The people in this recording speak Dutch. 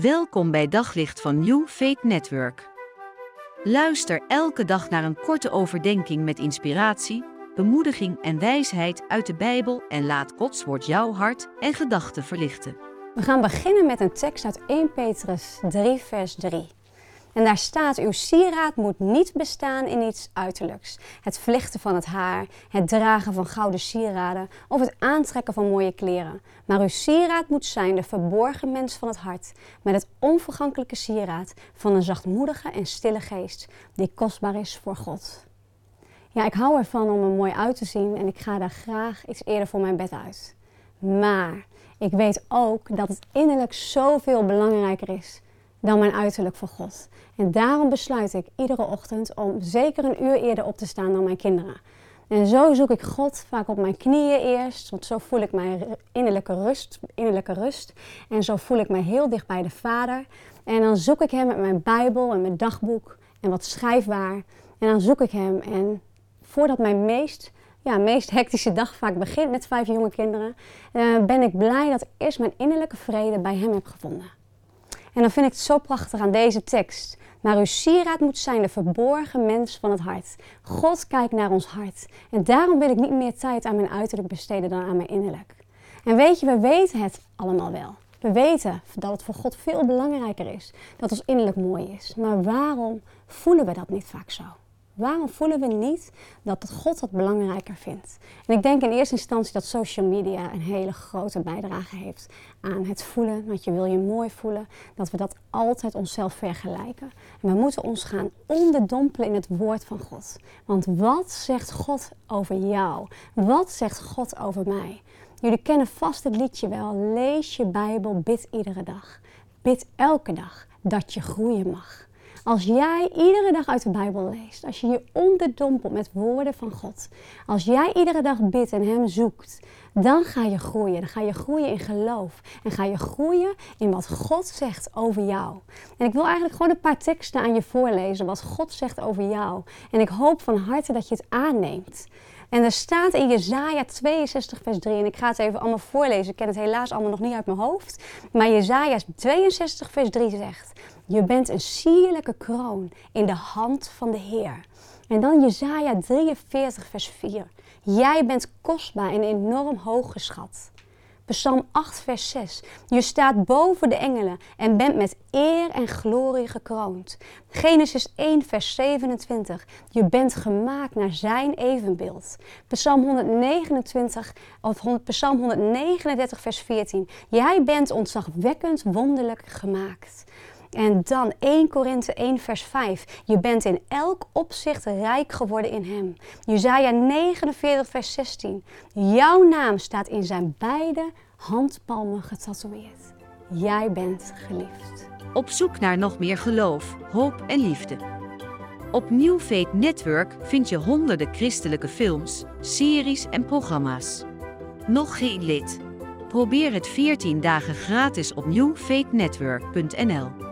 Welkom bij Daglicht van New Faith Network. Luister elke dag naar een korte overdenking met inspiratie, bemoediging en wijsheid uit de Bijbel en laat Gods woord jouw hart en gedachten verlichten. We gaan beginnen met een tekst uit 1 Petrus 3, vers 3. En daar staat: Uw sieraad moet niet bestaan in iets uiterlijks. Het vlechten van het haar, het dragen van gouden sieraden of het aantrekken van mooie kleren. Maar uw sieraad moet zijn de verborgen mens van het hart, met het onvergankelijke sieraad van een zachtmoedige en stille geest, die kostbaar is voor God. Ja, ik hou ervan om er mooi uit te zien en ik ga daar graag iets eerder voor mijn bed uit. Maar ik weet ook dat het innerlijk zoveel belangrijker is dan mijn uiterlijk voor God. En daarom besluit ik iedere ochtend om zeker een uur eerder op te staan dan mijn kinderen. En zo zoek ik God vaak op mijn knieën eerst, want zo voel ik mijn innerlijke rust, innerlijke rust. En zo voel ik mij heel dicht bij de Vader. En dan zoek ik Hem met mijn Bijbel en mijn dagboek en wat schrijfwaar. En dan zoek ik Hem. En voordat mijn meest, ja, meest hectische dag vaak begint met vijf jonge kinderen, uh, ben ik blij dat ik eerst mijn innerlijke vrede bij Hem heb gevonden. En dan vind ik het zo prachtig aan deze tekst. Maar uw sieraad moet zijn de verborgen mens van het hart. God kijkt naar ons hart. En daarom wil ik niet meer tijd aan mijn uiterlijk besteden dan aan mijn innerlijk. En weet je, we weten het allemaal wel. We weten dat het voor God veel belangrijker is dat ons innerlijk mooi is. Maar waarom voelen we dat niet vaak zo? Waarom voelen we niet dat God dat belangrijker vindt? En ik denk in eerste instantie dat social media een hele grote bijdrage heeft aan het voelen. Want je wil je mooi voelen, dat we dat altijd onszelf vergelijken. En we moeten ons gaan onderdompelen in het woord van God. Want wat zegt God over jou? Wat zegt God over mij? Jullie kennen vast het liedje wel. Lees je Bijbel, bid iedere dag. Bid elke dag dat je groeien mag. Als jij iedere dag uit de Bijbel leest, als je je onderdompelt met woorden van God, als jij iedere dag bidt en Hem zoekt, dan ga je groeien. Dan ga je groeien in geloof en ga je groeien in wat God zegt over jou. En ik wil eigenlijk gewoon een paar teksten aan je voorlezen, wat God zegt over jou. En ik hoop van harte dat je het aanneemt. En er staat in Jezaja 62 vers 3, en ik ga het even allemaal voorlezen. Ik ken het helaas allemaal nog niet uit mijn hoofd. Maar Jezaja 62 vers 3 zegt, je bent een sierlijke kroon in de hand van de Heer. En dan Jezaja 43 vers 4. Jij bent kostbaar en enorm hoog geschat. Psalm 8, vers 6. Je staat boven de engelen en bent met eer en glorie gekroond. Genesis 1, vers 27. Je bent gemaakt naar zijn evenbeeld. Psalm 129, of Psalm 139, vers 14. Jij bent ontzagwekkend wonderlijk gemaakt. En dan 1 Korinthe 1 vers 5. Je bent in elk opzicht rijk geworden in hem. Jezaja 49 vers 16. Jouw naam staat in zijn beide handpalmen getatoeëerd. Jij bent geliefd. Op zoek naar nog meer geloof, hoop en liefde. Op New Faith Network vind je honderden christelijke films, series en programma's. Nog geen lid? Probeer het 14 dagen gratis op newfaithnetwork.nl.